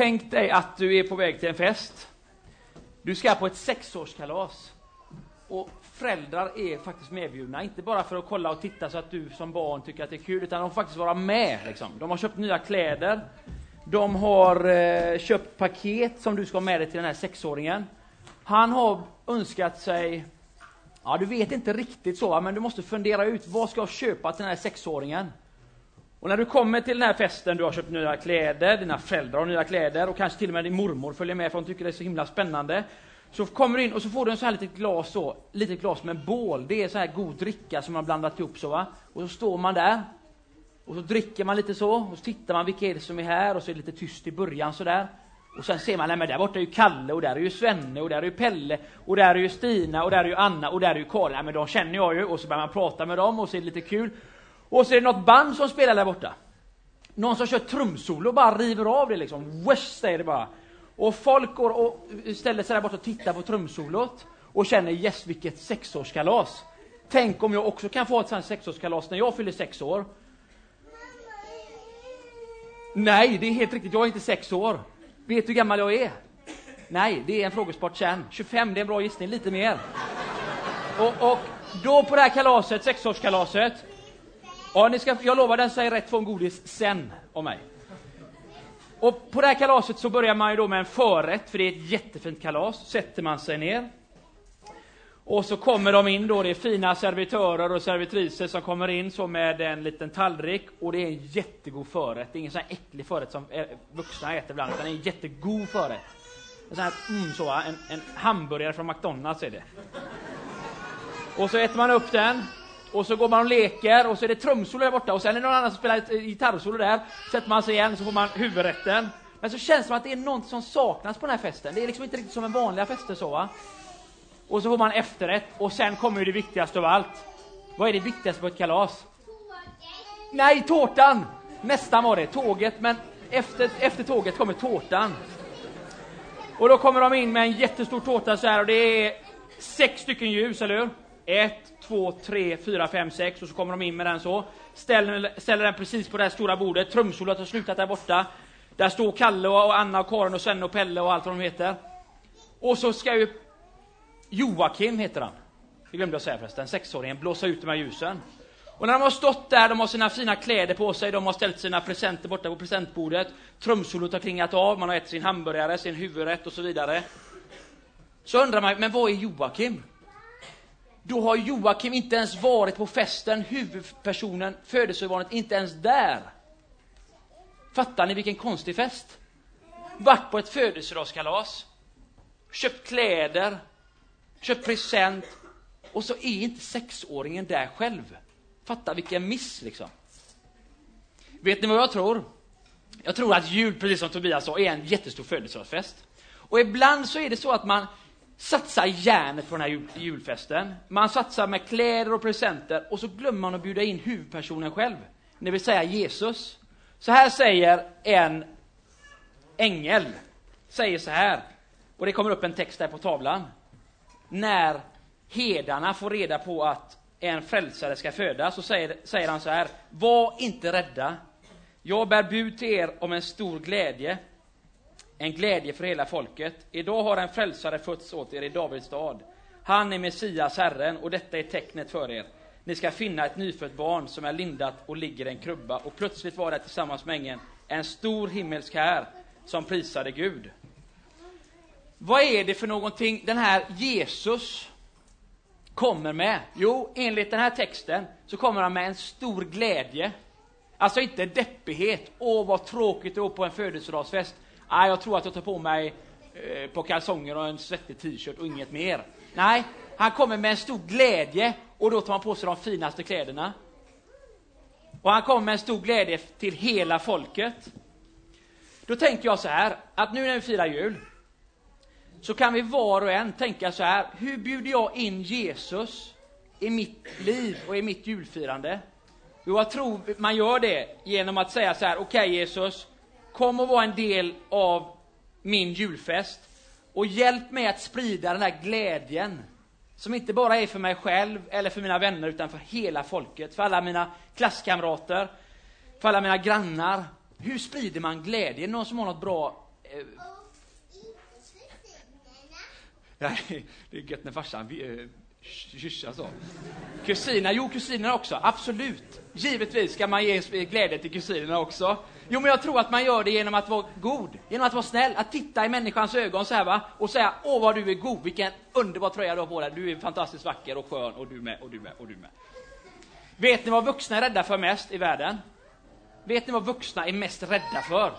Tänk dig att du är på väg till en fest. Du ska på ett sexårskalas. Och föräldrar är faktiskt medbjudna, inte bara för att kolla och titta så att du som barn tycker att det är kul, utan de får faktiskt vara med. Liksom. De har köpt nya kläder, de har eh, köpt paket som du ska ha med dig till den här sexåringen. Han har önskat sig, ja du vet inte riktigt så, men du måste fundera ut, vad ska jag köpa till den här sexåringen? Och när du kommer till den här festen, du har köpt nya kläder, dina föräldrar har nya kläder och kanske till och med din mormor följer med för hon tycker det är så himla spännande. Så kommer du in och så får du en så här litet glas så, litet glas med bål. Det är så här god dricka som man blandat ihop så va. Och så står man där. Och så dricker man lite så, och så tittar man vilka är det som är här och så är det lite tyst i början så där. Och sen ser man, nej men där borta är ju Kalle och där är ju Svenne och där är ju Pelle och där är ju Stina och där är ju Anna och där är ju Karin. Nej men de känner jag ju och så börjar man prata med dem och så är det lite kul. Och så är det något band som spelar där borta. Någon som kör trumsolo och bara river av det liksom. Wesh, säger det bara. Och folk går och ställer sig där borta och tittar på trumsolot och känner yes, vilket sexårskalas. Tänk om jag också kan få ett sånt sexårskalas när jag fyller sex år. Nej, det är helt riktigt. Jag är inte sex år. Vet du hur gammal jag är? Nej, det är en frågesport sen. 25, det är en bra gissning. Lite mer. Och, och då på det här kalaset, sexårskalaset, Ja, ni ska, jag lovar, den säger rätt få godis sen om mig. Och på det här kalaset så börjar man ju då med en förrätt, för det är ett jättefint kalas. Sätter man sig ner. Och så kommer de in då, det är fina servitörer och servitriser som kommer in så med en liten tallrik. Och det är en jättegod förrätt. Det är ingen sån här äcklig förrätt som eh, vuxna äter ibland, utan det är en jättegod förrätt. En sån här, mm, så, en, en hamburgare från McDonalds är det. Och så äter man upp den. Och så går man och leker och så är det trumsolo där borta och sen är det någon annan som spelar ett gitarrsolo där. Sätter man sig igen så får man huvudrätten. Men så känns det som att det är något som saknas på den här festen. Det är liksom inte riktigt som en vanliga fester så va. Och så får man efterrätt och sen kommer ju det viktigaste av allt. Vad är det viktigaste på ett kalas? Nej, tårtan! Nästan var det, tåget, men efter, efter tåget kommer tårtan. Och då kommer de in med en jättestor tårta så här och det är sex stycken ljus, eller hur? Ett, två, tre, fyra, fem, sex och så kommer de in med den så. Ställer, ställer den precis på det här stora bordet. Trumsolot har slutat där borta. Där står Kalle och Anna och Karin och Sven och Pelle och allt vad de heter. Och så ska ju Joakim, heter han. Det glömde jag säga förresten. Sexåringen blåsa ut de här ljusen. Och när de har stått där, de har sina fina kläder på sig, de har ställt sina presenter borta på presentbordet. Trumsolot har klingat av, man har ätit sin hamburgare, sin huvudrätt och så vidare. Så undrar man, men vad är Joakim? Då har Joakim inte ens varit på festen, huvudpersonen, födelsebarnet, inte ens där. Fattar ni vilken konstig fest? Vart på ett födelsedagskalas, köpt kläder, köpt present och så är inte sexåringen där själv. Fatta vilken miss liksom. Vet ni vad jag tror? Jag tror att jul, precis som Tobias sa, är en jättestor födelsedagsfest. Och ibland så är det så att man satsar järnet på den här jul, julfesten. Man satsar med kläder och presenter och så glömmer man att bjuda in huvudpersonen själv, det vill säga Jesus. Så här säger en ängel, säger så här, och det kommer upp en text där på tavlan. När hedarna får reda på att en frälsare ska födas, så säger, säger han så här, var inte rädda. Jag bär bud till er om en stor glädje en glädje för hela folket. Idag har en frälsare fötts åt er i Davids stad. Han är Messias, Herren, och detta är tecknet för er. Ni ska finna ett nyfött barn som är lindat och ligger i en krubba. Och plötsligt var det tillsammans med ängeln en stor himmelsk här som prisade Gud. Vad är det för någonting den här Jesus kommer med? Jo, enligt den här texten så kommer han med en stor glädje. Alltså inte deppighet, åh vad tråkigt att gå på en födelsedagsfest, Nej, jag tror att jag tar på mig eh, på kalsonger och en svettig t-shirt och inget mer. Nej, han kommer med en stor glädje och då tar han på sig de finaste kläderna. Och han kommer med en stor glädje till hela folket. Då tänker jag så här, att nu när vi firar jul, så kan vi var och en tänka så här, hur bjuder jag in Jesus i mitt liv och i mitt julfirande? Jo, jag tror man gör det genom att säga så här, okej okay, Jesus, Kom och var en del av min julfest och hjälp mig att sprida den här glädjen som inte bara är för mig själv eller för mina vänner utan för hela folket, för alla mina klasskamrater, för alla mina grannar. Hur sprider man glädje? Någon som har något bra Eh, Nej, det är gött när farsan eh, kyssar så. Kusiner, jo kusiner också, absolut. Givetvis ska man ge glädje till kusinerna också. Jo, men jag tror att man gör det genom att vara god, genom att vara snäll, att titta i människans ögon så här va, och säga åh vad du är god, vilken underbar tröja du har på dig, du är fantastiskt vacker och skön och du med, och du med, och du med. Vet ni vad vuxna är rädda för mest i världen? Vet ni vad vuxna är mest rädda för?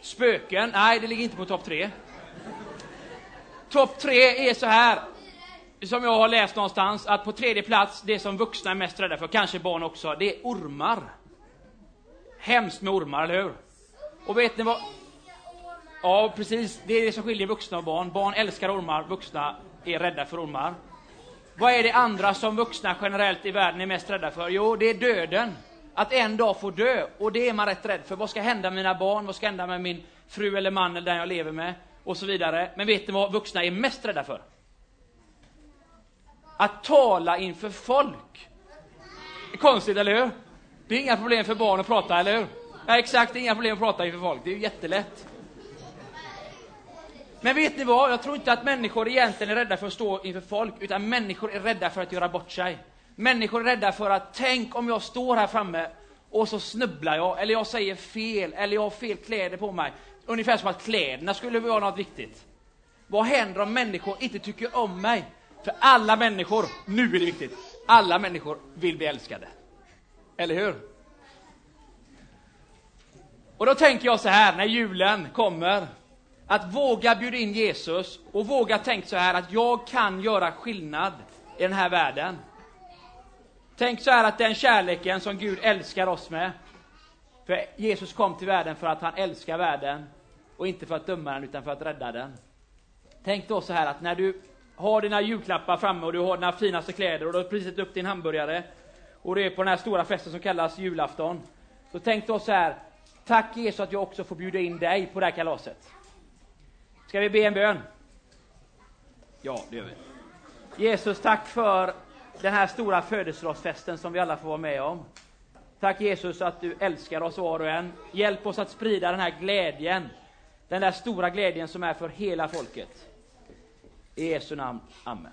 Spöken? Nej, det ligger inte på topp tre. Topp tre är så här, som jag har läst någonstans, att på tredje plats, det som vuxna är mest rädda för, kanske barn också, det är ormar. Hemskt med ormar, eller hur? Och vet ni vad? Ja, precis. Det är det som skiljer vuxna och barn. Barn älskar ormar, vuxna är rädda för ormar. Vad är det andra som vuxna generellt i världen är mest rädda för? Jo, det är döden. Att en dag få dö. Och det är man rätt rädd för. Vad ska hända med mina barn? Vad ska hända med min fru eller man eller den jag lever med? Och så vidare. Men vet ni vad vuxna är mest rädda för? Att tala inför folk. Konstigt, eller hur? Det är inga problem för barn att prata, eller hur? Ja, exakt, det är inga problem att prata inför folk. Det är ju jättelätt. Men vet ni vad? Jag tror inte att människor egentligen är rädda för att stå inför folk, utan människor är rädda för att göra bort sig. Människor är rädda för att, tänk om jag står här framme och så snubblar jag, eller jag säger fel, eller jag har fel kläder på mig. Ungefär som att kläderna skulle vara något viktigt. Vad händer om människor inte tycker om mig? För alla människor, nu är det viktigt, alla människor vill bli älskade. Eller hur? Och då tänker jag så här, när julen kommer, att våga bjuda in Jesus och våga tänka så här att jag kan göra skillnad i den här världen. Tänk så här att den kärleken som Gud älskar oss med, för Jesus kom till världen för att han älskar världen och inte för att döma den utan för att rädda den. Tänk då så här att när du har dina julklappar framme och du har dina finaste kläder och du har precis upp din hamburgare och du är på den här stora festen som kallas julafton. Så tänk då så här, tack Jesus att jag också får bjuda in dig på det här kalaset. Ska vi be en bön? Ja, det gör vi. Jesus, tack för den här stora födelsedagsfesten som vi alla får vara med om. Tack Jesus att du älskar oss var och en. Hjälp oss att sprida den här glädjen, den där stora glädjen som är för hela folket. I Jesu namn. Amen.